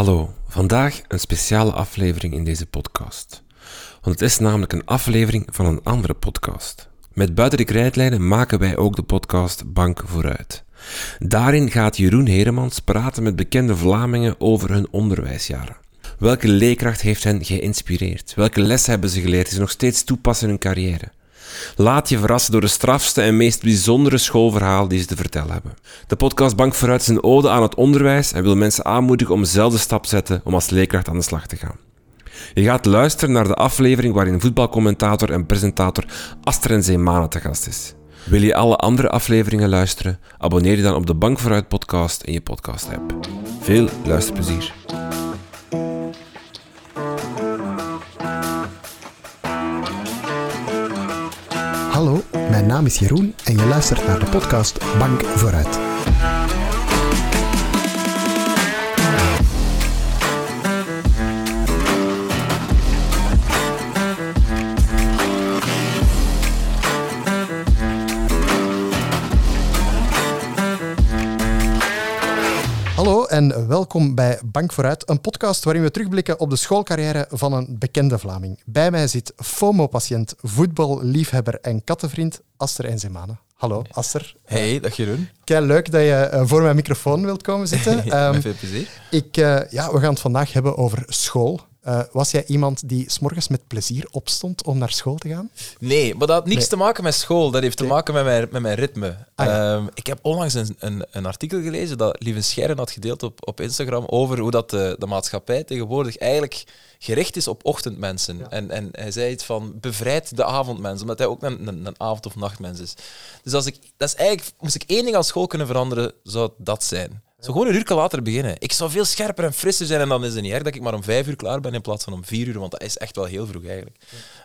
Hallo, vandaag een speciale aflevering in deze podcast. Want het is namelijk een aflevering van een andere podcast. Met Buiten de Krijtlijnen maken wij ook de podcast Bank Vooruit. Daarin gaat Jeroen Heremans praten met bekende Vlamingen over hun onderwijsjaren. Welke leerkracht heeft hen geïnspireerd? Welke lessen hebben ze geleerd die ze nog steeds toepassen in hun carrière? Laat je verrassen door de strafste en meest bijzondere schoolverhaal die ze te vertellen hebben. De podcast Bank Vooruit is een ode aan het onderwijs en wil mensen aanmoedigen om zelf de stap te zetten om als leerkracht aan de slag te gaan. Je gaat luisteren naar de aflevering waarin voetbalcommentator en presentator Astrid Zeemane te gast is. Wil je alle andere afleveringen luisteren? Abonneer je dan op de Bank Vooruit podcast in je podcast-app. Veel luisterplezier. Hallo, mijn naam is Jeroen en je luistert naar de podcast Bank Vooruit. En welkom bij Bank Vooruit, een podcast waarin we terugblikken op de schoolcarrière van een bekende Vlaming. Bij mij zit FOMO-patiënt, voetballiefhebber en kattenvriend Aster Enzemane. Hallo, Aster. Hey, dag Jeroen. Kei leuk dat je eh, voor mijn microfoon wilt komen zitten. Ja, Ehm, met veel plezier. ik, eh, ja, we gaan het vandaag hebben over school. Eh, was jij iemand die s'morgens met plezier opstond om naar school te gaan? Nee, maar dat had niks Nee. te maken met school. Dat heeft te maken met mijn, met mijn ritme. Ah, ja. Ehm, ik heb onlangs een, een, een artikel gelezen dat Lieven Scherren had gedeeld op, op Instagram over hoe dat de, de maatschappij tegenwoordig eigenlijk gericht is op ochtendmensen. Ja. En, en hij zei iets van bevrijd de avondmens, omdat hij ook een, een, een avond- of nachtmens is. Dus als ik, dat is eigenlijk, moest ik één ding aan school kunnen veranderen, zou dat zijn. Zo gewoon een uur later beginnen. Ik zou veel scherper en frisser zijn en dan is het niet erg dat ik maar om vijf uur klaar ben in plaats van om vier uur, want dat is echt wel heel vroeg eigenlijk.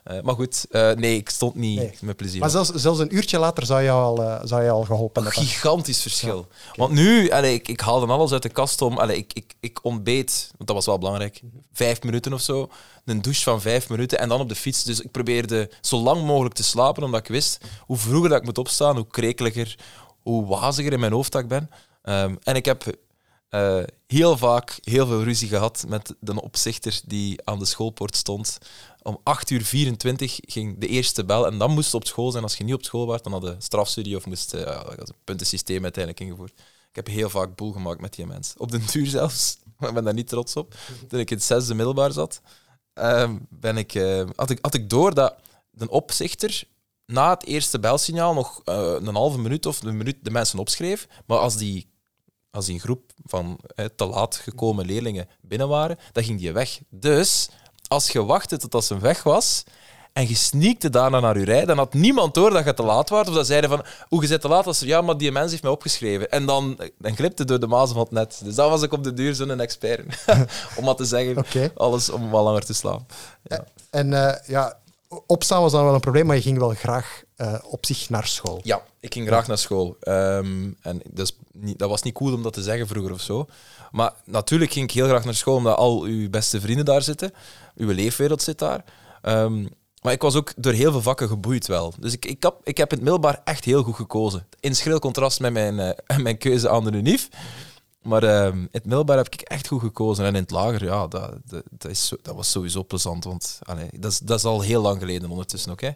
Eh, maar goed, eh, nee, ik stond niet Nee. met plezier. Maar zelfs, zelfs een uurtje later zou je al, eh, zou je al geholpen hebben. gigantisch verschil. Want nu, allee, ik, ik haalde alles uit de kast om. Allee, ik, ik, ik ontbeet, want dat was wel belangrijk, vijf minuten of zo. Een douche van vijf minuten en dan op de fiets. Dus ik probeerde zo lang mogelijk te slapen, omdat ik wist hoe vroeger dat ik moet opstaan, hoe krekeliger, hoe waziger in mijn hoofd dat ik ben. Ehm, en ik heb eh, heel vaak heel veel ruzie gehad met de opzichter die aan de schoolpoort stond. Om 8 uur 24 ging de eerste bel en dan moest je op school zijn. Als je niet op school was, dan had je strafstudie of moest eh, dat was een puntensysteem uiteindelijk ingevoerd. Ik heb heel vaak boel gemaakt met die mensen. Op den duur zelfs, maar ik ben daar niet trots op. Toen ik in het zesde middelbaar zat, ehm, ben ik, eh, had, ik, had ik door dat de opzichter na het eerste belsignaal nog eh, een halve minuut of een minuut de mensen opschreef. Maar als die, als die een groep van te laat gekomen leerlingen binnen waren, dan ging die weg. Dus als je wachtte tot als ze weg was en je sneakte daarna naar je rij, dan had niemand door dat je te laat was. Of dat zeiden van, hoe je zit te laat? Als ze, ja, maar die mens heeft mij opgeschreven. En dan, dan glipte door de mazen van het net. Dus dat was ik op de duur zo'n expert. om maar te zeggen, alles om wat langer te slapen. Ja. En eh, ja, opstaan was dan wel een probleem, maar je ging wel graag eh, op zich naar school. Ja, ik ging graag naar school. Ehm, en niet, dat was niet cool om dat te zeggen vroeger of zo. Maar natuurlijk ging ik heel graag naar school, omdat al uw beste vrienden daar zitten. Uw leefwereld zit daar. Ehm, maar ik was ook door heel veel vakken geboeid wel. Dus ik, ik, heb, ik heb het middelbaar echt heel goed gekozen. In schril contrast met mijn, eh, mijn keuze aan de UNIF. Maar ehm, in het middelbaar heb ik echt goed gekozen. En in het lager, ja, dat, dat, dat, is, dat was sowieso plezant. Want allee, dat, is, dat is al heel lang geleden ondertussen ook. hè.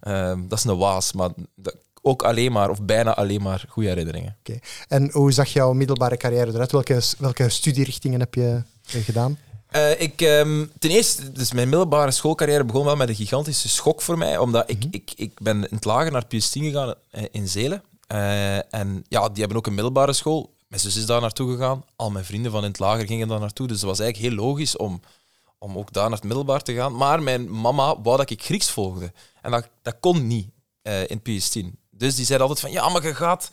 Ehm, dat is een waas, maar dat, ook alleen maar, of bijna alleen maar, goede herinneringen. Oké. En hoe zag jouw middelbare carrière eruit? Welke, welke studierichtingen heb je eh, gedaan? Eh, ik, ehm, ten eerste, dus mijn middelbare schoolcarrière begon wel met een gigantische schok voor mij, omdat ik, ik, ik ben in het lager naar PS10 gegaan eh, in Zelen. En ja, die hebben ook een middelbare school. Mijn zus is daar naartoe gegaan. Al mijn vrienden van in het lager gingen daar naartoe. Dus het was eigenlijk heel logisch om, om ook daar naar het middelbaar te gaan. Maar mijn mama wou dat ik Grieks volgde. En dat, dat kon niet eh, in PS10. Dus die zei altijd van, ja, maar je gaat,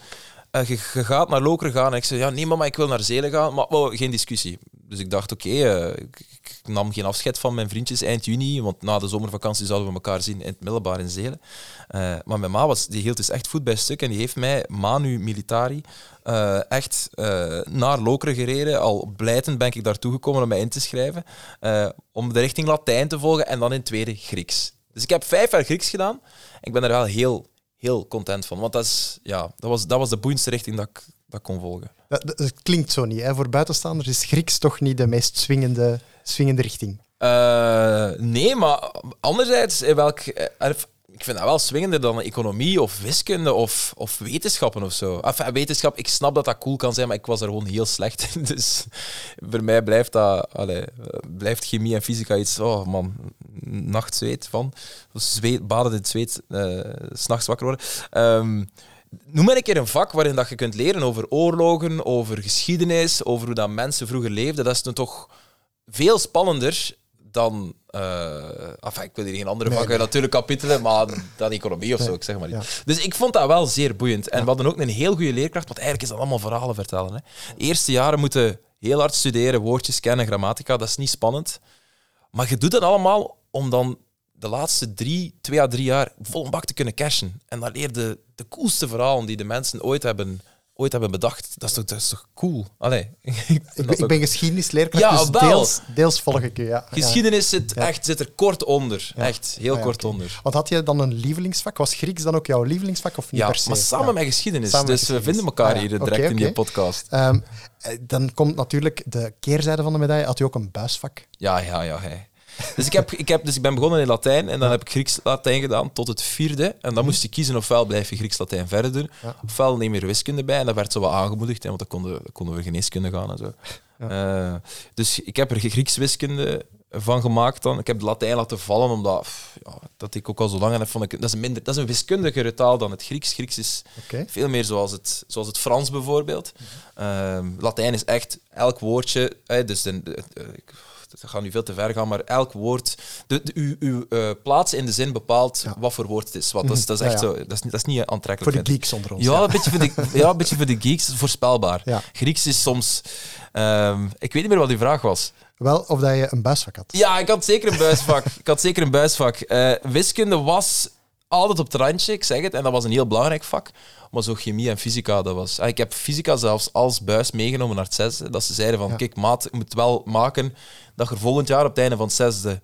eh, je, gaat naar Lokeren gaan. En ik zei, ja, nee mama, ik wil naar Zelen gaan. Maar wow, geen discussie. Dus ik dacht, oké, eh, ik nam geen afscheid van mijn vriendjes eind juni, want na de zomervakantie zouden we elkaar zien in het middelbaar in Zelen. Eh, maar mijn ma was, die hield dus echt voet bij stuk en die heeft mij, manu militari, eh, echt eh, naar Lokeren gereden. Al blijtend ben ik daartoe gekomen om mij in te schrijven, om de richting Latijn te volgen en dan in tweede Grieks. Dus ik heb vijf jaar Grieks gedaan. Ik ben er wel heel, heel content van, want dat, is, ja, dat, was, dat was de boeiendste richting dat ik, dat kon volgen. Dat, klinkt zo niet. Hè. Voor buitenstaanders is Grieks toch niet de meest swingende, swingende richting. Eh, nee, maar anderzijds, in welk, eh, ik vind dat wel swingender dan economie of wiskunde of, of wetenschappen of zo. Enfin, wetenschap, ik snap dat dat cool kan zijn, maar ik was er gewoon heel slecht in. Dus voor mij blijft, dat, allee, eh, blijft chemie en fysica iets, oh man, nachtzweet van. Zweet, baden in het zweet, eh, s'nachts wakker worden. Ehm, Noem maar een keer een vak waarin dat je kunt leren over oorlogen, over geschiedenis, over hoe dat mensen vroeger leefden. Dat is dan toch veel spannender dan... enfin, ik wil hier geen andere Nee, vakken nee. natuurlijk kapitelen, maar dan economie of zo, Nee, ik zeg maar ja. Dus ik vond dat wel zeer boeiend. En we hadden ook een heel goede leerkracht, want eigenlijk is dat allemaal verhalen vertellen. Hè. De eerste jaren moeten heel hard studeren, woordjes kennen, grammatica, dat is niet spannend. Maar je doet dat allemaal om dan de laatste drie, twee à drie jaar vol een bak te kunnen cashen. En dan leer je de coolste verhalen die de mensen ooit hebben, ooit hebben bedacht. Dat is toch, dat is toch cool? Allee, ik ben- ook- ben geschiedenisleerkracht, Ja, dus deels, deels volg ik u. Ja. Geschiedenis zit, Ja. echt, zit er kort onder. Echt, heel Ah, kort onder. Want had je dan een lievelingsvak? Was Grieks dan ook jouw lievelingsvak of niet Ja, per se? maar samen met geschiedenis. Samen met dus we vinden elkaar Ah, hier direct in die podcast. Ehm, eh, dan komt natuurlijk de keerzijde van de medaille. Had u ook een buisvak? Ja, ja, ja. Hey. Dus, ik heb, ik heb, dus ik ben begonnen in Latijn en dan heb ik Grieks-Latijn gedaan tot het vierde. En dan moest je kiezen ofwel blijf je Grieks-Latijn verder doen, ofwel neem je er wiskunde bij. En dat werd zo wat aangemoedigd, hè, want dan konden, dan konden we geneeskunde gaan en zo. Eh, dus ik heb er Grieks-wiskunde van gemaakt dan. Ik heb de Latijn laten vallen, omdat pff, ja, dat ik ook al zo lang heb. Vond ik, dat, is een minder, dat is een wiskundegere taal dan het Grieks. Grieks is veel meer zoals het, zoals het Frans bijvoorbeeld. Ehm, Latijn is echt elk woordje. dus de, de- de- dat gaat nu veel te ver gaan, maar elk woord. De, de, uw uw eh, plaats in de zin bepaalt Ja. wat voor woord het is. Want dat is, dat is echt ja. zo. Dat is, niet- dat is niet Voor aantrekkelijk. de geeks onder ons. Ja, een beetje voor de, ja, een beetje voor de geeks, voorspelbaar. Grieks is soms. ehm, ik weet niet meer wat die vraag was. Wel, of dat je een buisvak had. Ja, ik had zeker een buisvak. ik had zeker een buisvak. Eh, wiskunde was altijd op het randje, ik zeg het. En dat was een heel belangrijk vak. Maar zo chemie en fysica, dat was... Ah, ik heb fysica zelfs als buis meegenomen naar het zesde. Dat ze zeiden van, Ja. kijk maat, je moet wel maken dat je volgend jaar op het einde van het zesde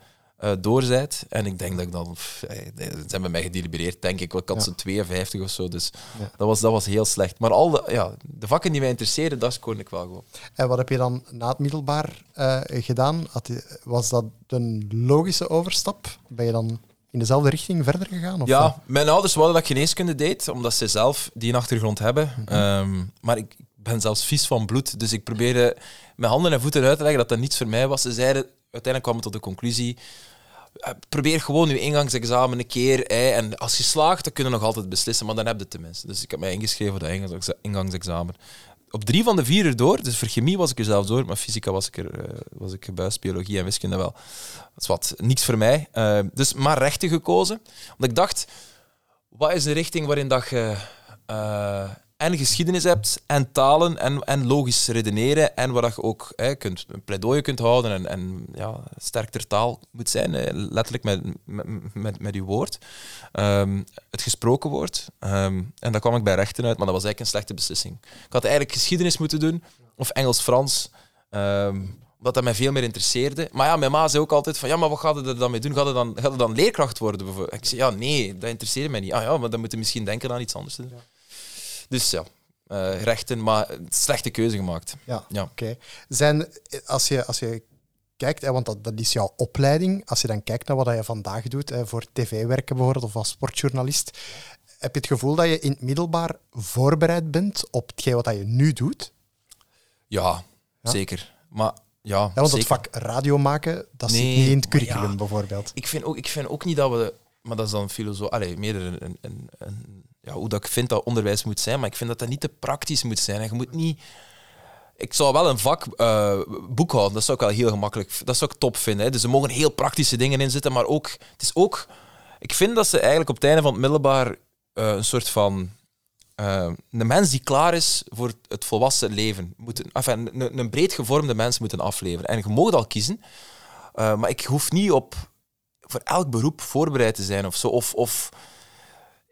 doorzijt. En ik denk dat ik dan... pff, eh, Ze hebben mij gedelibereerd, denk ik. Ik had Ja. zo'n 52 of zo, dus Ja. dat, was, dat was heel slecht. Maar al de, ja, de vakken die mij interesseerden, dat kon ik wel gewoon. En wat heb je dan na het middelbaar eh, gedaan? Was dat een logische overstap? Ben je dan in dezelfde richting verder gegaan? Of Ja, wat? mijn ouders wilden dat ik geneeskunde deed, omdat ze zelf die een achtergrond hebben. Ehm, maar ik ben zelfs vies van bloed, dus ik probeerde met handen en voeten uit te leggen dat dat niets voor mij was. Ze zeiden, uiteindelijk kwam ik tot de conclusie, eh, probeer gewoon je ingangsexamen een keer. Hè, en als je slaagt, dan kunnen we nog altijd beslissen, maar dan heb je het tenminste. Dus ik heb mij ingeschreven voor dat ingangs- ingangsexamen. Op drie van de vier erdoor, dus voor chemie was ik er zelfs door, maar fysica was ik er eh, was ik gebuist, biologie en wiskunde wel. Dat is wat, niks voor mij. Eh, dus maar rechten gekozen. Want ik dacht, wat is de richting waarin dat je eh, en geschiedenis hebt, en talen, en, en logisch redeneren, en waar je ook hè, kunt, een pleidooi kunt houden en, en ja, sterk ter taal moet zijn, letterlijk met, met, met, woord. Ehm, het gesproken woord. Ehm, en daar kwam ik bij rechten uit, maar dat was eigenlijk een slechte beslissing. Ik had eigenlijk geschiedenis moeten doen, of Engels-Frans. Ehm, omdat dat mij veel meer interesseerde. Maar ja, mijn ma zei ook altijd van, ja, maar wat gaat er dan mee doen? Gaat je dan, gaat dan leerkracht worden? bijvoorbeeld? Ik zei, ja, nee, dat interesseert mij niet. Ah ja, maar dan moet je misschien denken aan iets anders te doen. Dus ja, eh, rechten, maar slechte keuze gemaakt. Ja, Ja. oké. Zijn, als, je, als je kijkt, hè, want dat, dat is jouw opleiding, als je dan kijkt naar wat je vandaag doet, hè, voor tv werken bijvoorbeeld, of als sportjournalist, heb je het gevoel dat je in het middelbaar voorbereid bent op hetgeen wat je nu doet? Ja, Ja? zeker. Maar ja, Ja, want zeker. het vak radio maken, dat zit niet in het curriculum ja. bijvoorbeeld. Ik vind ook, ik vind ook niet dat we... Maar dat is dan filosoof... Allee, meer een, een- ja, hoe dat ik vind dat onderwijs moet zijn, maar ik vind dat dat niet te praktisch moet zijn. En je moet niet... Ik zou wel een vak eh, boekhouden, dat zou ik wel heel gemakkelijk... Dat zou ik top vinden. Hè. Dus er mogen heel praktische dingen in zitten, maar ook... Het is ook... Ik vind dat ze eigenlijk op het einde van het middelbaar eh, een soort van... eh, een mens die klaar is voor het volwassen leven. Moet, enfin, een, een breed gevormde mens moeten afleveren. En je mag al kiezen, maar ik hoef niet op voor elk beroep voorbereid te zijn of zo. Of, of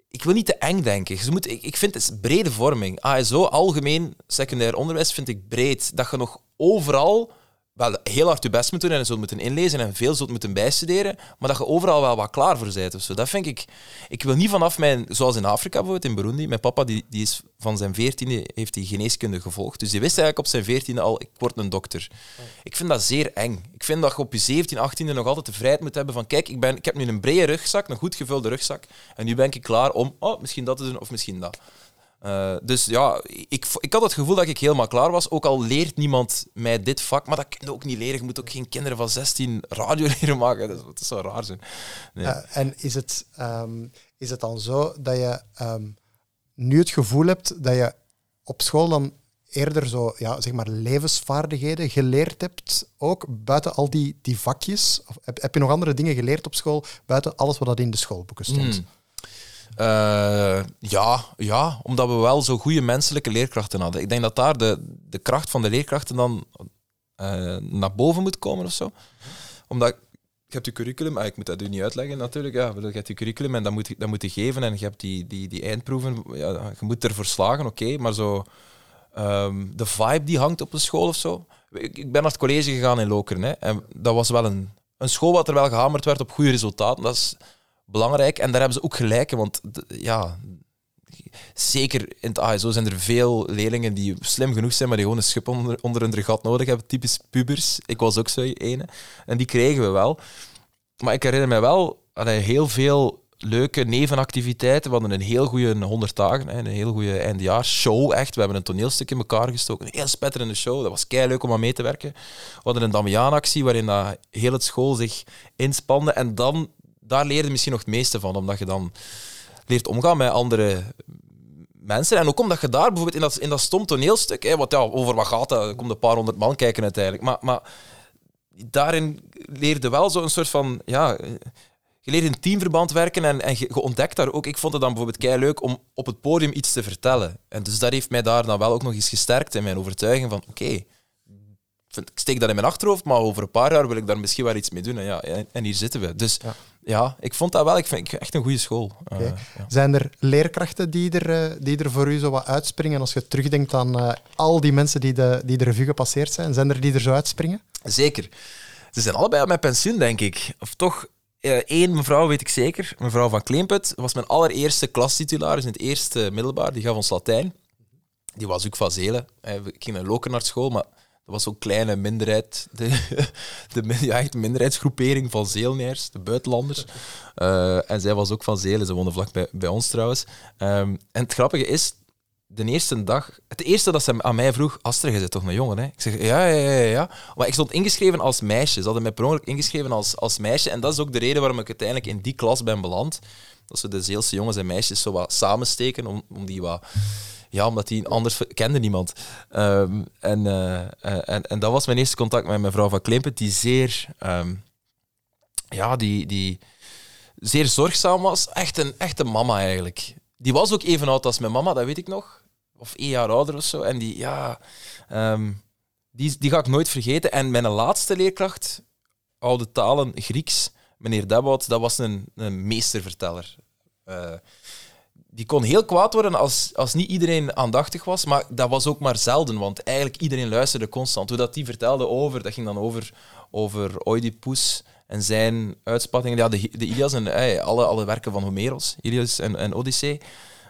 ik wil niet te eng denken. Je moet, ik, ik vind het brede vorming. ASO, algemeen secundair onderwijs, vind ik breed. Dat je nog overal wel heel hard je best moet doen en zult moeten inlezen en veel zult moeten bijstuderen, maar dat je overal wel wat klaar voor bent. Of zo. Dat vind ik... Ik wil niet vanaf mijn... Zoals in Afrika bijvoorbeeld, in Burundi. Mijn papa die, die is van zijn veertiende heeft hij geneeskunde gevolgd. Dus die wist eigenlijk op zijn veertiende al, ik word een dokter. Ik vind dat zeer eng. Ik vind dat je op je 17, 18e nog altijd de vrijheid moet hebben van kijk, ik, ben, ik heb nu een brede rugzak, een goed gevulde rugzak, en nu ben ik klaar om oh, misschien dat te doen of misschien dat. Uh, dus ja, ik, ik had het gevoel dat ik helemaal klaar was. Ook al leert niemand mij dit vak, maar dat kun je ook niet leren. Je moet ook geen kinderen van 16 radio leren maken. Dat, dat zou raar zijn. Nee. Uh, en is het, um, is het dan zo dat je um, nu het gevoel hebt dat je op school dan eerder zo, ja, zeg maar, levensvaardigheden geleerd hebt, ook buiten al die, die vakjes? Of heb, heb je nog andere dingen geleerd op school, buiten alles wat dat in de schoolboeken stond? Mm. Uh, ja, ja, omdat we wel zo goede menselijke leerkrachten hadden. Ik denk dat daar de, de kracht van de leerkrachten dan uh, naar boven moet komen of zo. Omdat je hebt je curriculum, ah, ik moet dat u niet uitleggen natuurlijk, ja, je hebt je curriculum en dat moet, dat moet je geven en je hebt die, die, die eindproeven, ja, je moet ervoor slagen, oké, maar zo um, de vibe die hangt op een school of zo. Ik, ik ben naar het college gegaan in Lokeren hè, en dat was wel een, een school wat er wel gehamerd werd op goede resultaten. Dat is, belangrijk. En daar hebben ze ook gelijk, want ja, zeker in het ASO zijn er veel leerlingen die slim genoeg zijn, maar die gewoon een schip onder, hun gat nodig hebben. Typisch pubers. Ik was ook zo ene. En die kregen we wel. Maar ik herinner me wel heel veel leuke nevenactiviteiten. We hadden een heel goede 100 dagen, een heel goede eindejaarsshow. Echt. We hebben een toneelstuk in elkaar gestoken. Een heel spetterende show. Dat was kei leuk om aan mee te werken. We hadden een Damiaan-actie waarin heel het school zich inspande. En dan daar leer je misschien nog het meeste van, omdat je dan leert omgaan met andere mensen. En ook omdat je daar bijvoorbeeld in dat, in dat stom toneelstuk, hè, wat, ja, over wat gaat dat, komt een paar honderd man kijken uiteindelijk. Maar, maar daarin leerde wel zo'n soort van, ja, je leert in teamverband werken en, en je, ontdekt daar ook. Ik vond het dan bijvoorbeeld kei leuk om op het podium iets te vertellen. En dus dat heeft mij daar dan wel ook nog eens gesterkt in mijn overtuiging van, oké, ik steek dat in mijn achterhoofd, maar over een paar jaar wil ik daar misschien wel iets mee doen. En, ja, en hier zitten we. Dus. Ja ik vond dat wel ik vind, echt een goede school. Okay. Uh, ja. Zijn er leerkrachten die er, eh, die er voor u zo wat uitspringen als je terugdenkt aan uh, al die mensen die de, die de revue gepasseerd zijn? Zijn er die er zo uitspringen? Zeker. Ze zijn allebei met pensioen, denk ik. Of toch één mevrouw weet ik zeker, mevrouw van Kleemput, was mijn allereerste klastitularis in het eerste middelbaar. Die gaf ons Latijn. Die was ook van Zelen. Ik ging naar Loken naar school, maar dat was zo'n kleine minderheid, de, de ja, minderheidsgroepering van Zeelneers, de buitenlanders. Uh, en zij was ook van Zelen, ze woonde vlak bij, bij ons trouwens. Um, en het grappige is, de eerste dag, het eerste dat ze aan mij vroeg, Astrid, je bent toch een jongen, hè? Ik zeg, ja, ja, ja, ja. Maar ik stond ingeschreven als meisje. Ze hadden mij per ongeluk ingeschreven als, als meisje. En dat is ook de reden waarom ik uiteindelijk in die klas ben beland. Dat ze de Zeelse jongens en meisjes zo wat samensteken, om, om die wat ja, omdat hij anders kende niemand. Um, en, uh, en, en dat was mijn eerste contact met mevrouw van Klimpet, die zeer, um, ja, die, die zeer zorgzaam was. Echt een echte mama eigenlijk. Die was ook even oud als mijn mama, dat weet ik nog. Of één jaar ouder of zo. En die, ja, um, die, die ga ik nooit vergeten. En mijn laatste leerkracht, oude talen, Grieks, meneer Debout, dat was een, een meesterverteller. Uh, die kon heel kwaad worden als, als niet iedereen aandachtig was, maar dat was ook maar zelden, want eigenlijk iedereen luisterde constant. Hoe dat die vertelde over, dat ging dan over, over Oedipus en zijn uitspattingen. Ja, de, de Ilias en hey, alle, alle werken van Homeros, Ilias en, en Odyssee.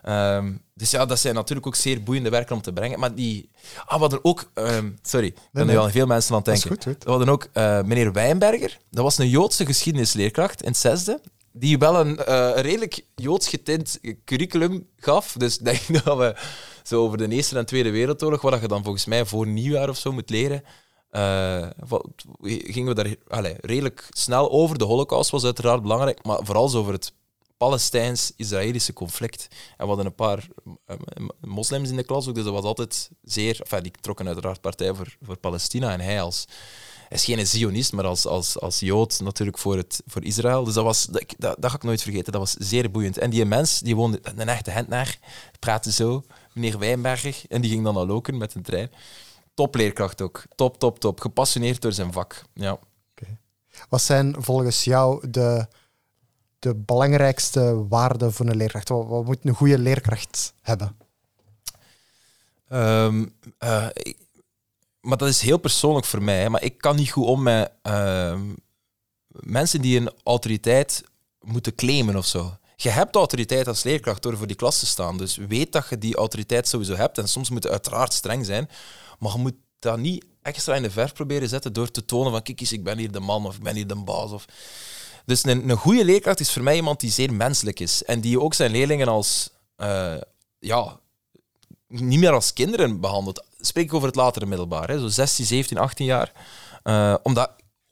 Um, dus ja, dat zijn natuurlijk ook zeer boeiende werken om te brengen. Maar die... Ah, we hadden ook... Um, sorry, ik ben nu al veel mensen aan het denken. Goed, we hadden ook uh, meneer Wijnberger. Dat was een Joodse geschiedenisleerkracht in het zesde die wel een uh, redelijk joods getint curriculum gaf. Dus denk dat we zo over de Eerste en Tweede Wereldoorlog, wat je dan volgens mij voor nieuwjaar of zo moet leren, uh, gingen we daar allez, redelijk snel over. De Holocaust was uiteraard belangrijk, maar vooral over het Palestijns-Israëlische conflict. En we hadden een paar uh, moslims in de klas ook, dus dat was altijd zeer... Enfin, die trokken uiteraard partij voor, voor Palestina en hij als is geen Zionist, maar als, als, als Jood natuurlijk voor, het, voor Israël. Dus dat, was, dat, dat, dat ga ik nooit vergeten. Dat was zeer boeiend. En die mens, die woonde een echte Hentnaar, praatte zo, meneer Wijnberger, en die ging dan al loken met een trein. Topleerkracht ook. Top, top, top. Gepassioneerd door zijn vak. Ja. Okay. Wat zijn volgens jou de, de belangrijkste waarden van een leerkracht? Wat, wat moet een goede leerkracht hebben? Um, uh, maar dat is heel persoonlijk voor mij. hè, Maar ik kan niet goed om met ehm, mensen die een autoriteit moeten claimen of zo. Je hebt autoriteit als leerkracht door voor die klas te staan. Dus weet dat je die autoriteit sowieso hebt. En soms moet je uiteraard streng zijn. Maar je moet dat niet extra in de verf proberen zetten door te tonen van kijk ik ben hier de man of ik ben hier de baas. Of... Dus een, een goede leerkracht is voor mij iemand die zeer menselijk is. En die ook zijn leerlingen als... eh, ja, niet meer als kinderen behandelt. Spreek ik over het latere middelbaar, hè, zo 16, 17, 18 jaar. Eh, omdat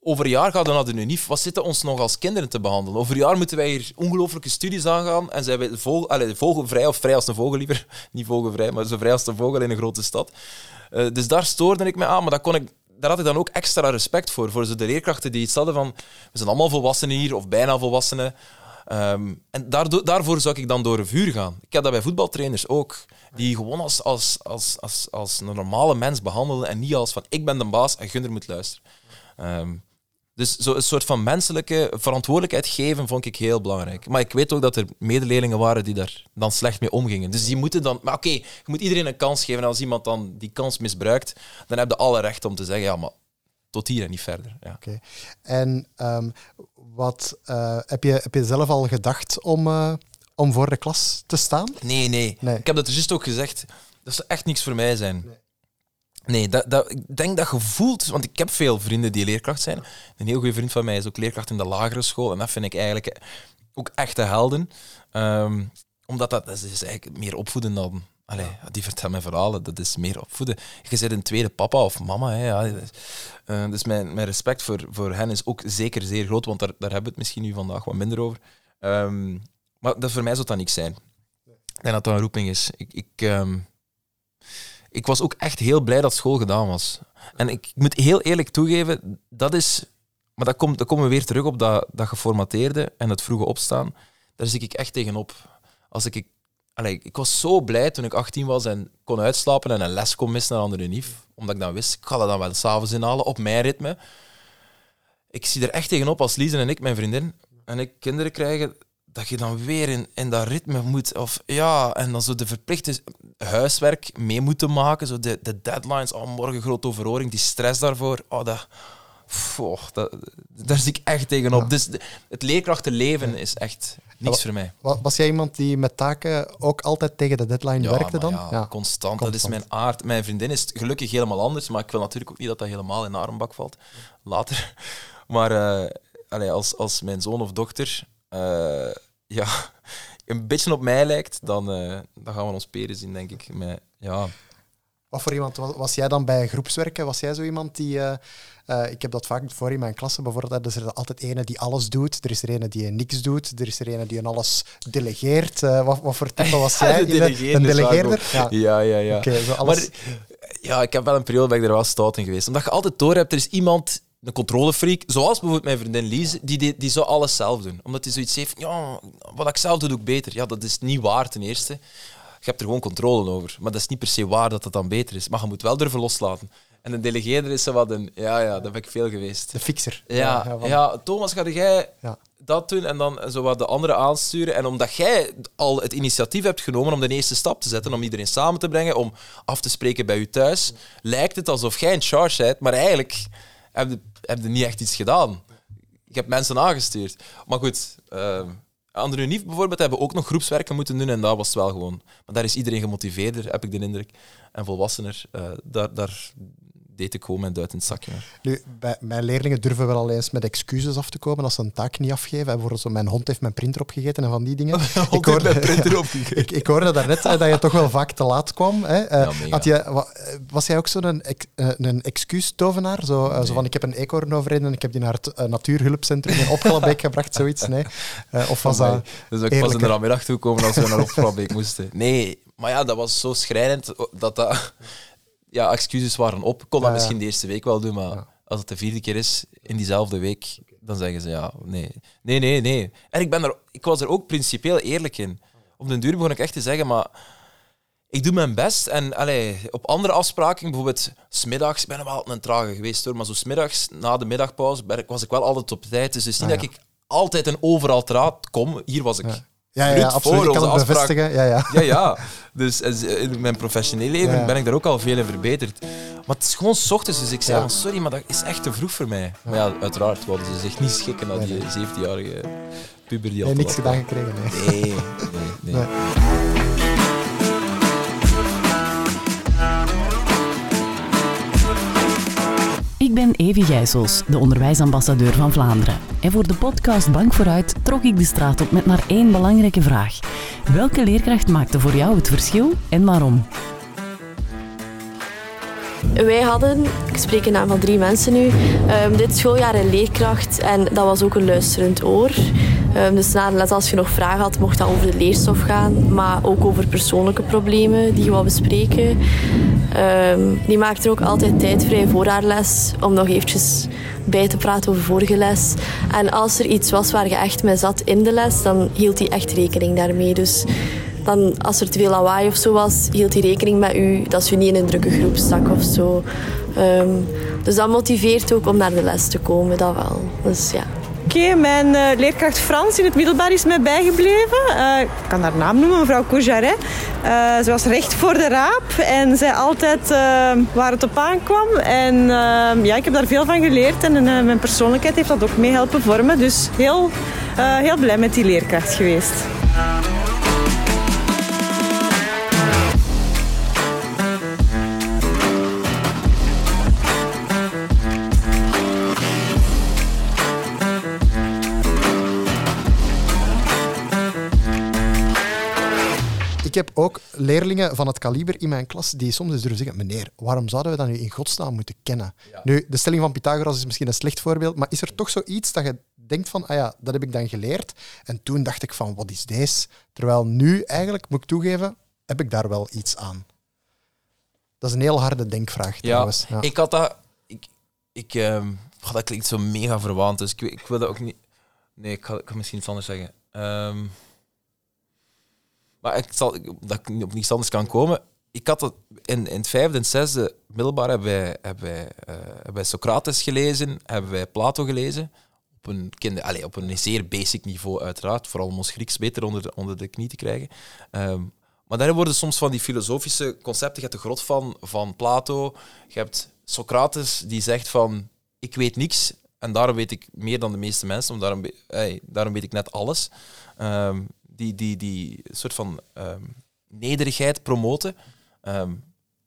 over een jaar gaan we naar de UNIF. Wat zitten ons nog als kinderen te behandelen? Over een jaar moeten wij hier ongelooflijke studies aangaan en zijn wij allez, vogelvrij, of vrij als een vogel liever. Niet vogelvrij, maar zo vrij als een vogel in een grote stad. Eh, dus daar stoorde ik me aan, maar dat kon ik, daar had ik dan ook extra respect voor. Voor de leerkrachten die iets hadden van, we zijn allemaal volwassenen hier, of bijna volwassenen. Ehm, en daarvoor zou ik dan door een vuur gaan. Ik heb dat bij voetbaltrainers ook. Die gewoon als, als, als, als, als een normale mens behandelen en niet als van ik ben de baas en Gunder moet luisteren. Ehm, dus zo een soort van menselijke verantwoordelijkheid geven vond ik heel belangrijk. Maar ik weet ook dat er medeleerlingen waren die daar dan slecht mee omgingen. Dus die moeten dan... Maar oké, je moet iedereen een kans geven. En als iemand dan die kans misbruikt, dan heb je alle recht om te zeggen, ja, maar tot hier en niet verder. Ja. Oké. En ehm, wat eh, heb, je, heb je zelf al gedacht om, eh, om voor de klas te staan? Nee, nee, Nee. Ik heb dat er juist ook gezegd. Dat zou echt niks voor mij zijn. Nee, dat, dat, ik denk dat je voelt, want ik heb veel vrienden die leerkracht zijn. Een heel goede vriend van mij is ook leerkracht in de lagere school. En dat vind ik eigenlijk ook echte helden. Ehm, omdat dat, dat is eigenlijk meer opvoeden dan... Allee, die vertellen mij verhalen, dat is meer opvoeden. Je bent een tweede papa of mama. Hè, ja. Eh, dus mijn, mijn respect voor, voor hen is ook zeker zeer groot, want daar, daar hebben we het misschien nu vandaag wat minder over. Ehm, maar dat voor mij zou dat niks zijn. Ik denk dat dat een roeping is. Ik, ik, ehm, ik was ook echt heel blij dat school gedaan was. En ik moet heel eerlijk toegeven, dat is... Maar dat komt, dan komen we weer terug op dat, dat geformateerde en het vroege opstaan. Daar zie ik echt tegenop. Als ik, allee, ik was zo blij toen ik 18 was en kon uitslapen en een les kon missen naar andere unief. Omdat ik dan wist, ik ga dat dan wel s'avonds inhalen op mijn ritme. Ik zie er echt tegenop als Lies en ik, mijn vriendin, en ik kinderen krijgen, dat je dan weer in, in dat ritme moet. Of ja, en dan zo de verplichte huiswerk mee moeten maken. Zo de, de deadlines, oh, morgen grote overhoring, die stress daarvoor. Oh, dat, dat, daar zie ik echt tegenop. Ja. Dus de- het leerkrachtenleven is echt niks voor mij. Wa- Was jij iemand die met taken ook altijd tegen de deadline werkte dan? Ja, constant. Dat is mijn aard. Mijn vriendin is gelukkig helemaal anders, maar ik wil natuurlijk ook niet dat dat helemaal in haar bak valt. Later. Maar eh, als, als mijn zoon of dochter eh, ja, een beetje op mij lijkt, dan, eh, dan gaan we ons peren zien, denk ik. Met, ja, Wat voor iemand was, jij dan bij groepswerken? Was jij zo iemand die... eh, eh, ik heb dat vaak voor in mijn klasse bijvoorbeeld. Er is er altijd ene die alles doet. Er is er ene die niks doet. Er is er ene die alles delegeert. Eh, wat, wat voor type was jij? De een waar delegeerder? Ja. ja, ja. ja. Oké, zo alles... Maar ja, ik heb wel een periode ben ik er wel stout in geweest. Omdat je altijd door hebt, er is iemand, een controlefreak, zoals bijvoorbeeld mijn vriendin Lise, die, die, die zou alles zelf doen. Omdat hij zoiets heeft, ja, wat ik zelf doe, doe ik beter. Ja, dat is niet waar ten eerste. Je hebt er gewoon controle over. Maar dat is niet per se waar dat het dan beter is. Maar je moet wel durven loslaten. En een delegeerder is zo wat een... Ja, ja, dat ben ik veel geweest. de fixer. Ja, van- ja, Thomas, ga jij Ja. dat doen en dan zo wat de anderen aansturen? En omdat jij al het initiatief hebt genomen om de eerste stap te zetten, om iedereen samen te brengen, om af te spreken bij u thuis, lijkt het alsof jij in charge bent, maar eigenlijk heb je, heb je niet echt iets gedaan. Ik heb mensen aangestuurd. Maar goed, uh, aan de UNIF bijvoorbeeld hebben ook nog groepswerken moeten doen en dat was wel gewoon. Maar daar is iedereen gemotiveerder, heb ik de indruk. En volwassener, eh, daar, daar deed ik gewoon mijn duit in het zakje. Nu, bij, mijn leerlingen durven wel al eens met excuses af te komen als ze een taak niet afgeven. Bijvoorbeeld zo, mijn hond heeft mijn printer opgegeten en van die dingen. ik, hoorde, ik, ik hoorde daarnet eh, dat je toch wel vaak te laat kwam. Hè. Eh, Ja, had je, wa- eh, was jij ook zo'n ex, eh, een excuustovenaar? Zo, eh, zo van, ik heb een eekhoorn overreden en ik heb die naar het eh, natuurhulpcentrum in Opgalabeek gebracht, zoiets? Nee. Eh, of was dat... Dus ik pas in eerlijker? de namiddag toekomen als we naar Opvalbeek moesten. Nee, maar ja, dat was zo schrijnend dat dat... Ja, excuses waren op. Ik kon dat misschien de eerste week wel doen, maar als het de vierde keer is in diezelfde week, dan zeggen ze ja, nee. Nee, nee, nee. En ik, ben er, ik was er ook principieel eerlijk in. Op den duur begon ik echt te zeggen, maar ik doe mijn best. En allee, op andere afspraken, bijvoorbeeld smiddags, ik ben wel altijd een trage geweest hoor, maar zo smiddags, na de middagpauze, was ik wel altijd op tijd. Dus het is niet Ah, dat ik altijd en overal te raad kom. Hier was ik. Ja. Ja, ja, minuut absoluut. voor Ik kan het bevestigen. Ja, ja. Ja, ja. Dus eh, in mijn professionele leven Ja. ben ik daar ook al veel in verbeterd. Maar het is gewoon 's ochtends, dus ik zei van sorry, maar dat is echt te vroeg voor mij. Maar ja, uiteraard wilden ze zich niet schikken naar die nee. 17-jarige puber die al Nee, niks gedaan gekregen. Nee, nee, nee. Nee. ben Evie Gijsels, de onderwijsambassadeur van Vlaanderen. En voor de podcast Bank vooruit trok ik de straat op met maar één belangrijke vraag. Welke leerkracht maakte voor jou het verschil en waarom? Wij hadden, ik spreek in naam van drie mensen nu, ehm, dit schooljaar een leerkracht en dat was ook een luisterend oor. Ehm, dus na de les, als je nog vragen had, mocht dat over de leerstof gaan, maar ook over persoonlijke problemen die je wou bespreken. Ehm, die maakte er ook altijd tijd vrij voor haar les om nog eventjes bij te praten over vorige les. En als er iets was waar je echt mee zat in de les, dan hield hij echt rekening daarmee. Dus dan, als er te veel lawaai of zo was, hield hij rekening met u dat ze niet in een drukke groep stak of zo. Ehm, dus dat motiveert ook om naar de les te komen, dat wel. Dus ja. Oké, mijn eh, leerkracht Frans in het middelbaar is mij bijgebleven. Eh, ik kan haar naam noemen, mevrouw Courjaret. Eh, ze was recht voor de raap en zei altijd waar het op aankwam. En ja, ik heb daar veel van geleerd en mijn persoonlijkheid heeft dat ook mee helpen vormen. Dus heel, heel blij met die leerkracht geweest. Heb ook leerlingen van het kaliber in mijn klas die soms eens durven zeggen: Meneer, waarom zouden we dat nu in godsnaam moeten kennen? Nu, de stelling van Pythagoras is misschien een slecht voorbeeld, maar is er toch zoiets dat je denkt van: Ah ja, dat heb ik dan geleerd. En toen dacht ik van: Wat is deze? Terwijl nu eigenlijk, moet ik toegeven, heb ik daar wel iets aan. Dat is een heel harde denkvraag Ja, trouwens. Ja. ik had dat... Ik, ik, ehm, dat klinkt zo mega verwaand, dus ik, ik wil dat ook niet... Nee, ik ga, ik ga misschien iets anders zeggen. Ehm, maar ik zal, dat op niets anders kan komen. Ik had het in, in het vijfde en zesde middelbaar hebben wij, hebben wij, eh, hebben Socrates gelezen, hebben wij Plato gelezen. Op een, kinder, allez, op een zeer basic niveau uiteraard, vooral om ons Grieks beter onder de, onder de knie te krijgen. Ehm, maar daar worden soms van die filosofische concepten. Je hebt de grot van, van Plato. Je hebt Socrates die zegt van ik weet niks en daarom weet ik meer dan de meeste mensen, want daarom, hey, daarom weet ik net alles. Ehm, die, die, die soort van ehm, nederigheid promoten. Ehm,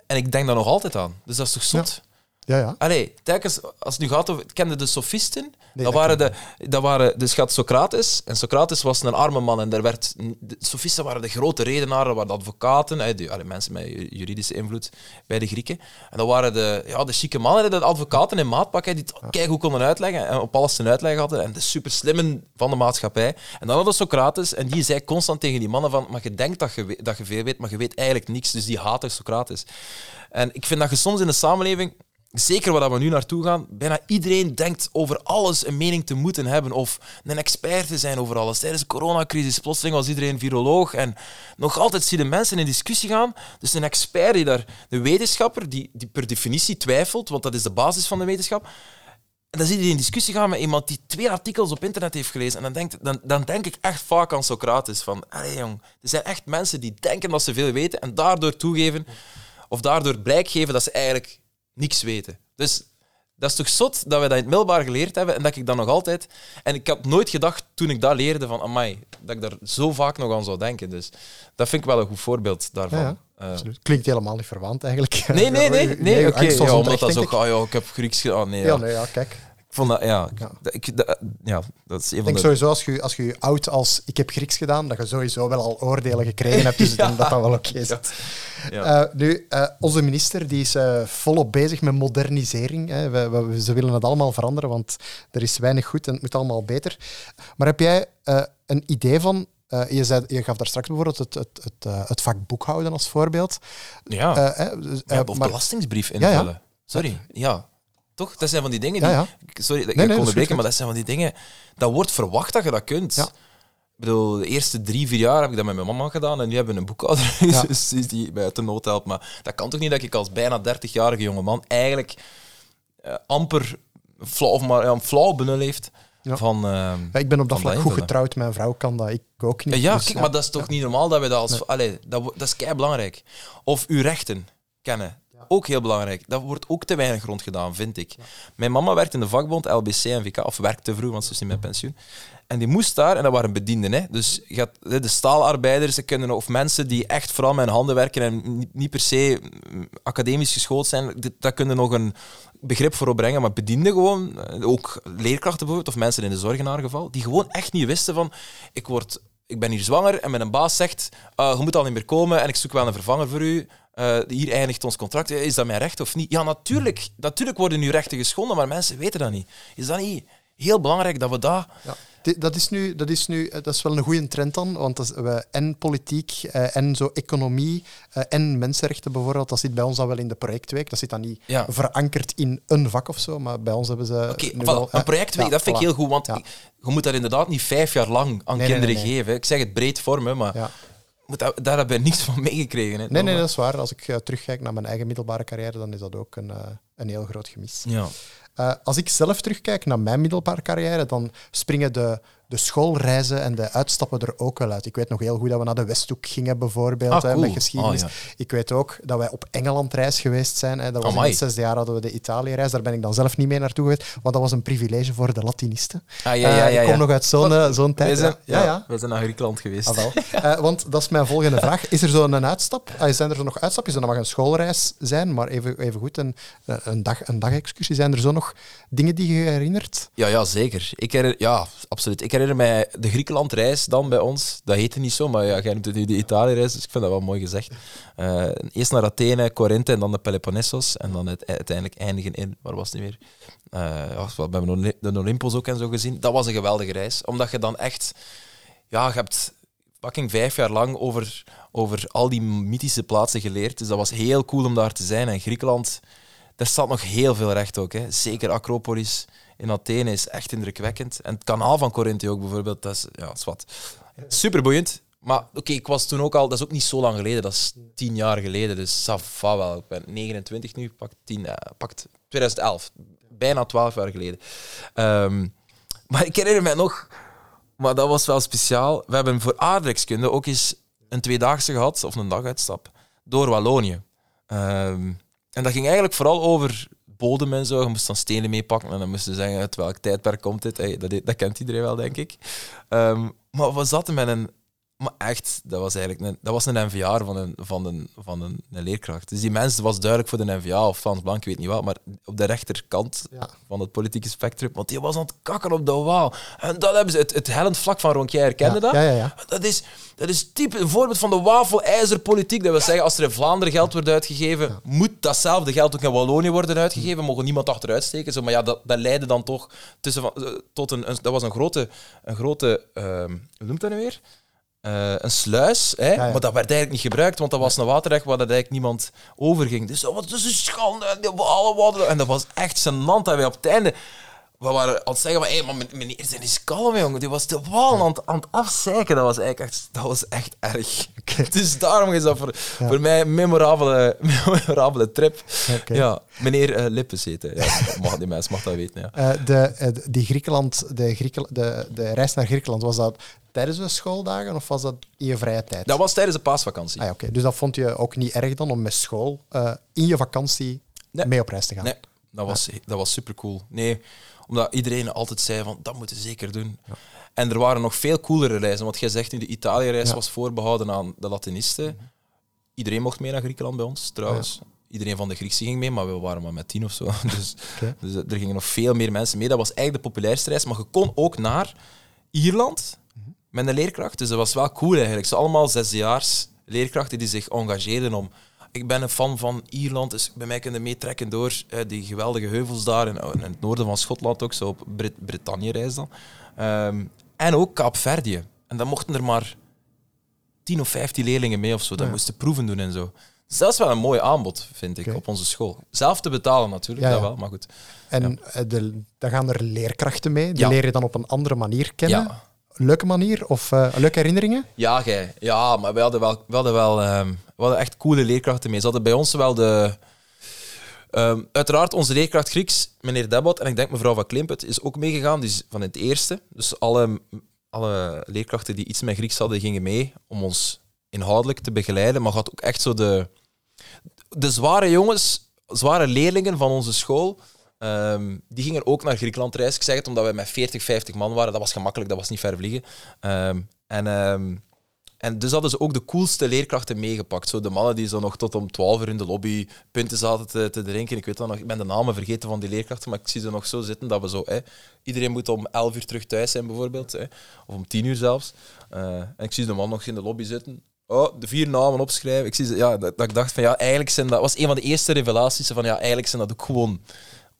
en ik denk daar nog altijd aan. Dus dat is toch zot? Ja, ja. Allee, telkens als het nu gaat over... Kende de sofisten? Nee, dat dat waren de, dat waren, dus je had Socrates. En Socrates was een arme man. En daar werd, de sofisten waren de grote redenaren, dat waren de advocaten. allee, mensen met ju- juridische invloed bij de Grieken. En dat waren de, ja, de chique mannen, de advocaten in maatpak, hè, die het kijk hoe konden uitleggen. En op alles een uitleg hadden. En de super slimmen van de maatschappij. En dan hadden Socrates. En die zei constant tegen die mannen van... Maar je denkt dat je, dat je veel weet, maar je weet eigenlijk niks. Dus die haatte Socrates. En ik vind dat je soms in de samenleving zeker waar we nu naartoe gaan, bijna iedereen denkt over alles een mening te moeten hebben of een expert te zijn over alles. Tijdens de coronacrisis plotseling was iedereen viroloog en nog altijd zie je mensen in discussie gaan. Dus een expert die daar, de wetenschapper die, die per definitie twijfelt, want dat is de basis van de wetenschap. En dan zie je die in discussie gaan met iemand die twee artikels op internet heeft gelezen. En dan, denkt, dan, dan denk ik echt vaak aan Socrates. Van, allee jong, er zijn echt mensen die denken dat ze veel weten en daardoor toegeven of daardoor blijk geven dat ze eigenlijk niks weten. Dus dat is toch zot dat we dat in het middelbaar geleerd hebben en dat ik dat nog altijd... En ik had nooit gedacht toen ik dat leerde van, amai, dat ik daar zo vaak nog aan zou denken. Dus dat vind ik wel een goed voorbeeld daarvan. Ja, ja. Eh. Klinkt helemaal niet verwaand eigenlijk. nee, nee, nee. nee, Oké, ja, omdat dat zo... Ah, ja, ik heb Grieks gedaan. Nee, Ja, ja. nee, ja, kijk. Ik vond dat... Ja, Ja. dat- ik, dat, ja dat is een Ik denk de... sowieso als je, als je je oud als ik heb Grieks gedaan, dat je sowieso wel al oordelen gekregen hebt. Dus ik denk dat dat wel oké is. Ja. Ja. Eh, nu, eh, onze minister die is eh, volop bezig met modernisering. Hè. We, we- ze willen het allemaal veranderen, want er is weinig goed en het moet allemaal beter. Maar heb jij eh, een idee van... eh, je, zei, je gaf daar straks bijvoorbeeld het, het, het, het vak boekhouden als voorbeeld. ja. Eh, hè, dus, eh, Ja, of maar- belastingsbrief Ja, ja. invullen. Sorry, ja. Toch? Dat zijn van die dingen die... Ja, ja. Sorry dat ik Nee, nee, onderbreken, maar dat zijn van die dingen... Dat wordt verwacht dat je dat kunt. Ja. Ik bedoel, de eerste drie, vier jaar heb ik dat met mijn mama gedaan en nu hebben we een boekhouder dus die- mij uit de nood helpt. Maar dat kan toch niet dat ik als bijna 30-jarige jongeman eigenlijk eh, amper flauw, of maar ja, flauw Ja. van... Ja, ik ben op dat vlak goed getrouwd. Mijn vrouw kan dat, ik ook niet. Ja, Dus, kijk, maar dat is toch niet normaal dat we dat als... Nee. Allee, dat, dat is kei belangrijk. Of uw rechten kennen. Ook heel belangrijk. Dat wordt ook te weinig rond gedaan, vind ik. Mijn mama werkt in de vakbond LBC en VK, of werkte vroeger, want ze is niet met pensioen. En die moest daar, en dat waren bedienden. Hè. Dus je had, hè, de staalarbeiders, ze kunnen, of mensen die echt vooral met hun handen werken en niet, per se mm, academisch geschoold zijn, daar kunnen nog een begrip voor opbrengen. Maar bedienden gewoon, eh, ook leerkrachten bijvoorbeeld, of mensen in de zorg in haar geval, die gewoon echt niet wisten van, ik, word, ik ben hier zwanger en mijn baas zegt, uh, je moet al niet meer komen en ik zoek wel een vervanger voor u. Uh, hier eindigt ons contract. Is dat mijn recht of niet? Ja, natuurlijk. Natuurlijk worden uw rechten geschonden, maar mensen weten dat niet. Is dat niet heel belangrijk dat we dat... Ja. Dat is, nu, dat, is nu, dat is wel een goede trend dan, want dat is, we, en politiek eh, en zo economie eh, en mensenrechten bijvoorbeeld, dat zit bij ons dan wel in de projectweek. Dat zit dan niet Ja. verankerd in een vak of zo, maar bij ons hebben ze Oké, een eh, projectweek, ja, dat vind ik heel goed, want Ja. je moet dat inderdaad niet vijf jaar lang aan Nee, kinderen nee, nee. geven. Ik zeg het breed vormen, maar dat, daar heb je niks van meegekregen. Nee, nee, dat is waar. Als ik eh, terugkijk naar mijn eigen middelbare carrière, dan is dat ook een, eh, een heel groot gemis. Ja. Eh, als ik zelf terugkijk naar mijn middelbare carrière, dan springen de, de schoolreizen en de uitstappen er ook wel uit. Ik weet nog heel goed dat we naar de Westhoek gingen, bijvoorbeeld, Ah, hè, met geschiedenis. Ah, ja. Ik weet ook dat wij op Engeland reis geweest zijn. Hè. Dat was in het zesde jaar hadden we de Italië-reis. Daar ben ik dan zelf niet mee naartoe geweest, want dat was een privilege voor de Latinisten. Ah, ja, ja, Eh, ja, ik kom nog uit zo'n eh, zo'n tijd. Zijn, ja, ja. wij zijn naar Griekenland geweest. Ah, wel. Eh, want dat is mijn volgende vraag. Is er zo'n uitstap? Zijn er zo nog uitstapjes? Dat mag een schoolreis zijn, maar even, even goed, een, een, dag, een dagexcursie. Zijn er zo nog dingen die je herinnert? Ja, ja, zeker. Ik ja, absoluut. Ik herinner mij de Griekenland-reis dan bij ons. Dat heette niet zo, maar ja, jij noemt het nu de Italië-reis, dus ik vind dat wel mooi gezegd. Eh, eerst naar Athene, Corinthe en dan de Peloponnesos. En dan het, uiteindelijk eindigen in, waar was het nu weer? Eh, we hebben de Olympos ook en zo gezien. Dat was een geweldige reis, omdat je dan echt... Ja, je hebt fucking vijf jaar lang over, over al die mythische plaatsen geleerd. Dus dat was heel cool om daar te zijn. En Griekenland, daar staat nog heel veel recht ook. Hè. Zeker Acropolis in Athene is echt indrukwekkend. En het kanaal van Corinthië ook bijvoorbeeld, dat is, ja, is wat. Super boeiend. Maar oké, ik was toen ook al, dat is ook niet zo lang geleden, dat is tien jaar geleden, dus ça va wel. Ik ben 29 nu, pakt, 10, eh, pakt 2011, bijna 12 jaar geleden. Ehm, maar ik herinner mij nog, maar dat was wel speciaal. We hebben voor aardrijkskunde ook eens een tweedaagse gehad, of een daguitstap, door Wallonië. Ehm, en dat ging eigenlijk vooral over bodem en zo. Je moest dan stenen meepakken en dan moesten ze zeggen uit welk tijdperk komt dit. Hey, dat, dat kent iedereen wel, denk ik. Ehm, maar we zaten met een... Maar echt, dat was eigenlijk een, dat was een NVA van een, van, een, van een, een leerkracht. Dus die mens was duidelijk voor de NVA of Frans Blank, ik weet niet wat, maar op de rechterkant Ja. van het politieke spectrum, want die was aan het kakken op de waal. En dat hebben ze, het, het hellend vlak van Ronquier, herkende ja, dat? Ja, ja, ja. Dat is, dat is type een voorbeeld van de wafelijzerpolitiek. Dat wil zeggen, als er in Vlaanderen geld wordt uitgegeven, moet datzelfde geld ook in Wallonië worden uitgegeven. Mogen niemand achteruit steken. Zo, maar ja, dat, dat leidde dan toch tussen van, eh, tot een, een- Dat was een grote. Een grote ehm, hoe noemt dat nu weer? Eh, een sluis, hè? ja. maar dat werd eigenlijk niet gebruikt, want dat was een waterrecht waar dat eigenlijk niemand overging. Dus dat was dus een schande. En, hadden- en dat was echt gênant dat wij op het einde... We waren aan het zeggen, van, hey, maar meneer, zijn eens kalm, jongen. Die was de wal aan, het- aan het afzeiken. Dat was eigenlijk echt, dat was echt erg. Dus daarom is dat voor, voor mij een memorabele, memorabele trip. Ja, meneer eh, Lippes heette. Ja, mag, die mens mag dat weten, ja. Eh, de, eh, die Griekenland, de, Griekel, de, de reis naar Griekenland, was dat tijdens de schooldagen of was dat in je vrije tijd? Dat was tijdens de paasvakantie. Ah, ja, oké. Dus dat vond je ook niet erg dan om met school in je vakantie Nee. mee op reis te gaan? Nee, dat was, dat was super cool. Nee, omdat iedereen altijd zei van dat moeten we zeker doen. En er waren nog veel coolere reizen. Want jij zegt nu, de Italië-reis Ja. was voorbehouden aan de Latinisten. Iedereen mocht mee naar Griekenland bij ons, trouwens. Iedereen van de Griekse ging mee, maar we waren maar met tien of zo. Dus, dus er gingen nog veel meer mensen mee. Dat was eigenlijk de populairste reis. Maar je kon ook naar Ierland met een leerkracht. Dus dat was wel cool eigenlijk. Ze allemaal zesdejaars leerkrachten die zich engageerden om... Ik ben een fan van Ierland, dus bij mij kunnen meetrekken door eh, die geweldige heuvels daar in, in het noorden van Schotland ook, zo op Brit Brittannië-reis dan. Ehm, en ook Kaapverdië. En dan mochten er maar 10 of 15 leerlingen mee of zo. Dat Ja. moesten proeven doen en zo. Dus dat is wel een mooi aanbod, vind ik, op onze school. Zelf te betalen natuurlijk, Ja, dat wel, maar goed. En eh, de, dan gaan er leerkrachten mee. Die leer je dan op een andere manier kennen. Leuke manier of eh, leuke herinneringen? Ja, jij. Ja, maar we hadden wel, we hadden wel ehm, we hadden echt coole leerkrachten mee. Ze hadden bij ons wel de, Ehm, uiteraard, onze leerkracht Grieks, meneer Debot, en ik denk mevrouw van Klimpet, is ook meegegaan. Die is van het eerste. Dus alle, alle leerkrachten die iets met Grieks hadden, gingen mee om ons inhoudelijk te begeleiden. Maar gaat ook echt zo de, de zware jongens, zware leerlingen van onze school, ehm, die gingen ook naar Griekenland reizen. Ik zeg het omdat we met 40, 50 man waren. Dat was gemakkelijk, dat was niet ver vliegen. Ehm, en, ehm, en dus hadden ze ook de coolste leerkrachten meegepakt. Zo de mannen die zo nog tot om 12 uur in de lobby punten zaten te, drinken. Ik weet dat nog, ik ben de namen vergeten van die leerkrachten, maar ik zie ze nog zo zitten dat we zo... Iedereen moet om 11 uur terug thuis zijn, bijvoorbeeld. Of om 10 uur zelfs. Uh, en ik zie de man nog in de lobby zitten. Oh, de vier namen opschrijven. Ik zie ze, ja, dat, dat ik dacht van ja, eigenlijk zijn dat was een van de eerste revelaties van ja, eigenlijk zijn dat ook gewoon,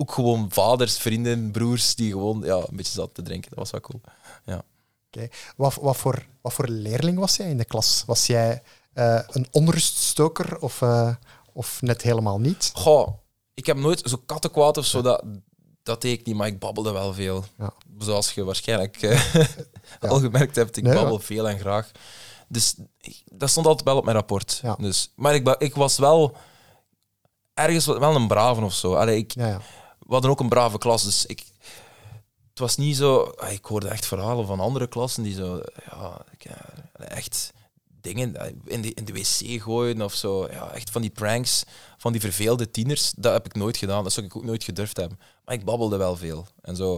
ook gewoon vaders, vrienden, broers die gewoon ja, een beetje zat te drinken. Dat was wel cool. Ja. Oké. Wat, wat, voor, wat voor leerling was jij in de klas? Was jij uh, een onruststoker of, uh, of net helemaal niet? Goh, ik heb nooit zo kattenkwaad of zo, dat, dat deed ik niet, maar ik babbelde wel veel. Ja. Zoals je waarschijnlijk uh, ja. al gemerkt hebt, ik nee, babbel veel en graag. Dus dat stond altijd wel op mijn rapport. Dus, maar ik, ik was wel ergens wel een brave of zo. Allee, ik. We hadden ook een brave klas, dus ik, het was niet zo... ah, Ik hoorde echt verhalen van andere klassen die zo... Ja, ik, echt dingen in de, in de wc gooien of zo. Ja, echt van die pranks, van die verveelde tieners. Dat heb ik nooit gedaan. Dat zou ik ook nooit gedurfd hebben. Maar ik babbelde wel veel. En zo...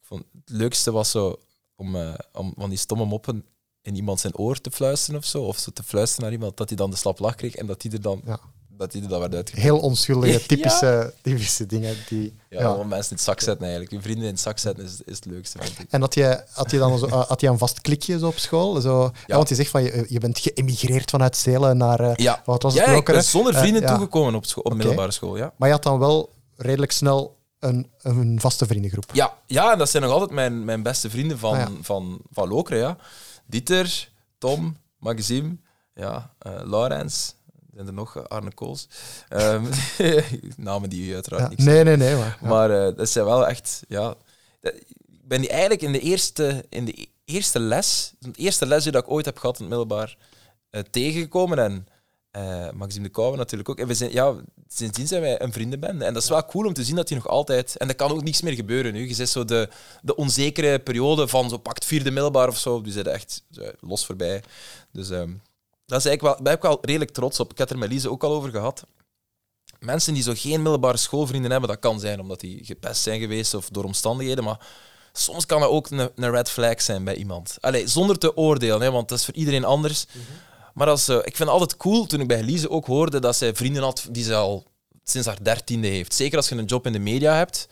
Ik vond, het leukste was zo om, uh, om van die stomme moppen in iemand zijn oor te fluisteren of zo, of zo te fluisteren naar iemand, dat hij dan de slap lach kreeg en dat hij er dan, ja. Dat hij er dan werd. Heel onschuldige, typische, ja. typische dingen. Die, ja, ja. Om mensen in het zak zetten eigenlijk. Je vrienden in het zak zetten is, is het leukste, vind ik. En had je, had je dan zo, had je een vast klikje zo op school? Zo, ja. want je zegt van je, je bent geëmigreerd vanuit Zelen naar, uh, ja. wat was ja, het, ik ben zonder vrienden uh, toegekomen op, school, op okay. middelbare school. Ja. Maar je had dan wel redelijk snel een, een vaste vriendengroep. Ja, ja, en dat zijn nog altijd mijn, mijn beste vrienden van, ah, van, van Lokeren. Ja. Dieter, Tom, Maxime, ja, uh, Laurens, zijn er nog, Arne Kools. Um, namen die u uiteraard ja, niet Nee, nee, nee. Maar, ja. maar uh, dat zijn wel echt, ja... Ik ben die eigenlijk in de eerste, in de eerste les, de eerste les die ik ooit heb gehad in het middelbaar, uh, tegengekomen. En uh, Maxime de Kouwen natuurlijk ook. En we zijn, ja, sindsdien zijn wij een vriendenbende. En dat is wel cool om te zien dat hij nog altijd... En er kan ook niks meer gebeuren nu. Je zit zo de, de onzekere periode van zo pakt vierde middelbaar of zo. Die zijn echt los voorbij. Dus um, dat is eigenlijk wel, daar ben ik wel redelijk trots op. Ik heb er met Lise ook al over gehad. Mensen die zo geen middelbare schoolvrienden hebben, dat kan zijn omdat die gepest zijn geweest of door omstandigheden, maar soms kan dat ook een, een red flag zijn bij iemand. Allee, zonder te oordelen, hè, want dat is voor iedereen anders. Mm -hmm. Maar als, uh, ik vind het altijd cool, toen ik bij Lise ook hoorde dat zij vrienden had die ze al sinds haar dertiende heeft. Zeker als je een job in de media hebt,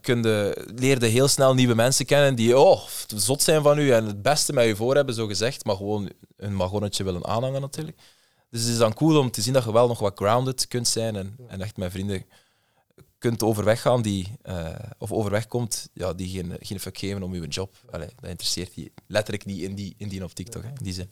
je, leerde heel snel nieuwe mensen kennen die oh, zot zijn van u en het beste met je voor hebben, zo gezegd, maar gewoon een magonnetje willen aanhangen natuurlijk. Dus het is dan cool om te zien dat je wel nog wat grounded kunt zijn en, en echt met vrienden kunt overweg gaan die, uh, of overweg komt, ja, die geen, geen fuck geven om uw job. Allee, dat interesseert die letterlijk niet in die, in die optiek? In die zin.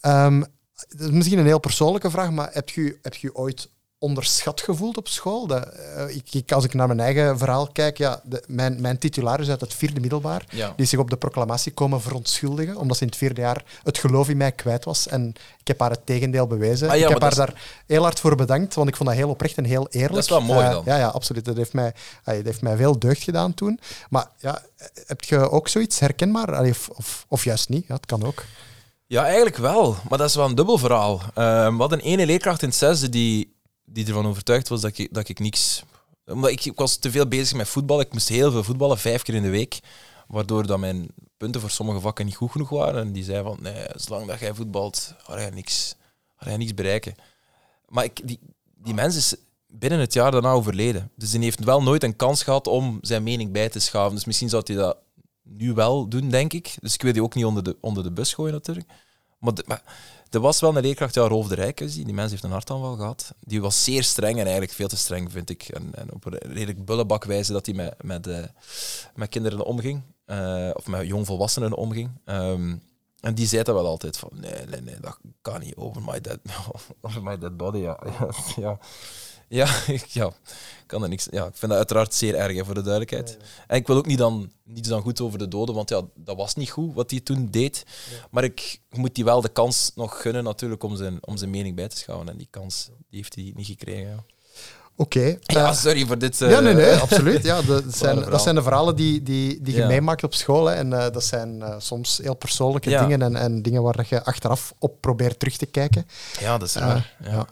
Um, dat is misschien een heel persoonlijke vraag, maar heb je heb je ooit onderschat gevoeld op school? Dat, uh, ik, ik, als ik naar mijn eigen verhaal kijk, ja, de, mijn, mijn titularis uit het vierde middelbaar, ja. die zich op de proclamatie komen verontschuldigen, omdat ze in het vierde jaar het geloof in mij kwijt was. En ik heb haar het tegendeel bewezen. Ah, ja, ik heb haar is... daar heel hard voor bedankt, want ik vond dat heel oprecht en heel eerlijk. Dat is wel mooi dan. Uh, ja, ja, absoluut. Dat heeft, mij, uh, dat heeft mij veel deugd gedaan toen. Maar ja, heb je ook zoiets herkenbaar? Allee, of, of, of juist niet? Ja, het kan ook. Ja, eigenlijk wel. Maar dat is wel een dubbel verhaal. Uh, we hadden een ene leerkracht in het zesde die, die ervan overtuigd was dat ik, dat ik niks... Omdat ik, ik was te veel bezig met voetbal. Ik moest heel veel voetballen, vijf keer in de week. Waardoor dat mijn punten voor sommige vakken niet goed genoeg waren. En die zei van, nee, zolang dat jij voetbalt, ga je niks, ga je niks bereiken. Maar ik, die, die mens is binnen het jaar daarna overleden. Dus die heeft wel nooit een kans gehad om zijn mening bij te schaven. Dus misschien zou hij dat nu wel doen, denk ik. Dus ik wil die ook niet onder de, onder de bus gooien, natuurlijk. Maar, er was wel een leerkracht, ja, Rolf de Rijk, die, mens heeft een hartaanval gehad. Die was zeer streng en eigenlijk veel te streng, vind ik. En, en op een redelijk bullebakwijze dat hij met, met, uh, met kinderen omging. Uh, of met jongvolwassenen omging. Um, en die zei dat wel altijd van, nee, nee, nee, dat kan niet, over my dead, over my dead body, ja. ja. Ja, ja, kan er niks. Ja, ik vind dat uiteraard zeer erg hè, voor de duidelijkheid. En ik wil ook niet dan, niet dan goed over de doden, want ja, dat was niet goed wat hij toen deed. Maar ik moet die wel de kans nog gunnen natuurlijk om zijn, om zijn mening bij te schouwen. En die kans die heeft hij niet gekregen. Oké. Ja, Eh, sorry voor dit. eh, ja, nee, nee, absoluut. Ja, dat, zijn, dat zijn de verhalen die, die, die je Ja. meemaakt op school. Hè. En eh, dat zijn eh, soms heel persoonlijke Ja. dingen en, en dingen waar je achteraf op probeert terug te kijken. Ja, dat is Eh, waar. ja.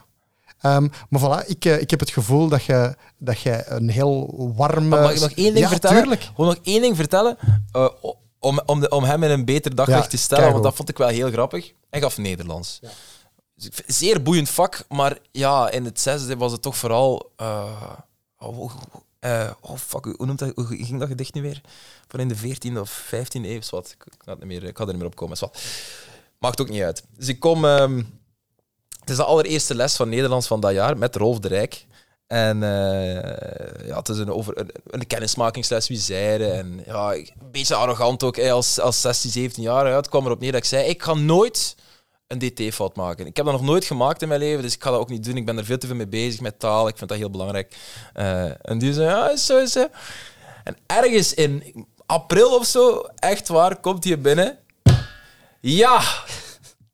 Ja. Ehm, maar voilà, ik, eh, ik heb het gevoel dat je, dat je een heel warme... Maar mag ik nog één ding ja, vertellen? Tuurlijk. Gewoon nog één ding vertellen. eh, om, om, de, om hem in een beter daglicht Ja, te stellen, want dat vond ik wel heel grappig. Hij gaf Nederlands. Dus ik vind- Zeer boeiend vak, maar ja, in het zesde was het toch vooral. eh, oh, oh, oh, fuck, hoe, noemt dat, hoe ging dat gedicht nu weer? Van in de 14e of 15e eeuw, wat. Ik, ik, ga het niet meer, ik ga er niet meer op komen. wat. Maakt ook niet uit. Dus ik kom. ehm, het is de allereerste les van Nederlands van dat jaar met Rolf de Rijk. En eh, ja, het is een, over, een, kennismakingsles, wie zeiden. En ja, een beetje arrogant ook, als, als 16, 17 jaar. Ja, het kwam erop neer dat ik zei, ik ga nooit een DT-fout maken. Ik heb dat nog nooit gemaakt in mijn leven, dus ik ga dat ook niet doen. Ik ben er veel te veel mee bezig met taal, ik vind dat heel belangrijk. Eh, en die zei, ja, zo is het. En ergens in april of zo, echt waar, komt hij binnen. Ja!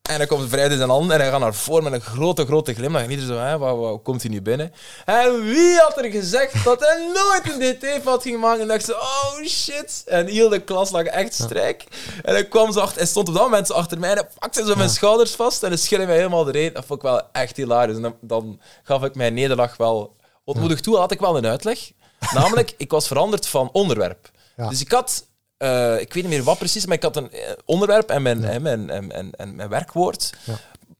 En dan komt vrijdag zijn hand en hij gaat naar voren met een grote, grote glimlach. En iedereen zo, hè, wat, wat komt hij nu binnen? En wie had er gezegd dat hij nooit een DT-fout ging maken? En dacht ze, oh shit. En heel de klas lag echt strijk. En hij kwam zo achter, hij stond op dat moment zo achter mij en hij pakte zo mijn schouders vast en hij schudde mij helemaal erin. Dat vond ik wel echt hilarisch. En dan, dan gaf ik mijn nederlaag wel ontmoedig toe. Had ik wel een uitleg. Namelijk, ik was veranderd van onderwerp. Ja. Dus ik had eh, ik weet niet meer wat precies, maar ik had een eh, onderwerp en mijn, hè, mijn, en, en, en mijn werkwoord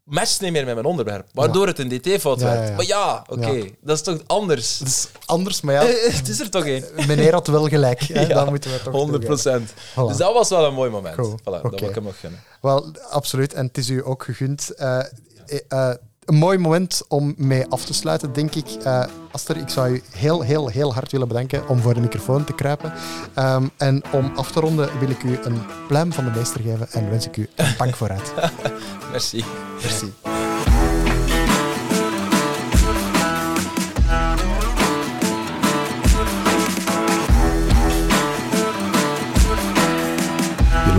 matcht niet meer met mijn onderwerp, waardoor het een DT-fout werd. Maar ja, oké, dat is toch anders? Het is anders, maar ja, het is er toch één? meneer had wel gelijk. Hè? Moeten we toch 100 toegeven. Voilà. Dus dat was wel een mooi moment. Cool. Voilà, Dat wil ik hem nog gunnen. Wel, absoluut. En het is u ook gegund. Eh, eh, eh, een mooi moment om mee af te sluiten, denk ik. Eh Aster, ik zou u heel, heel, heel hard willen bedanken om voor de microfoon te kruipen. Ehm, en om af te ronden wil ik u een pluim van de meester geven en wens ik u een bank vooruit. Merci. Merci.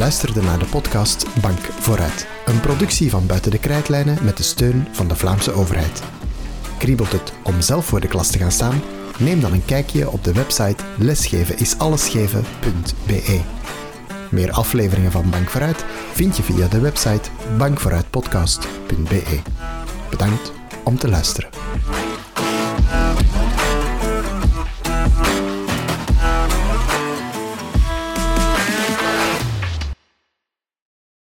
Luisterde naar de podcast Bank Vooruit. Een productie van Buiten de Krijtlijnen met de steun van de Vlaamse overheid. Kriebelt het om zelf voor de klas te gaan staan? Neem dan een kijkje op de website lesgevenisallesgeven.be. Meer afleveringen van Bank Vooruit vind je via de website bankvooruitpodcast.be. Bedankt om te luisteren.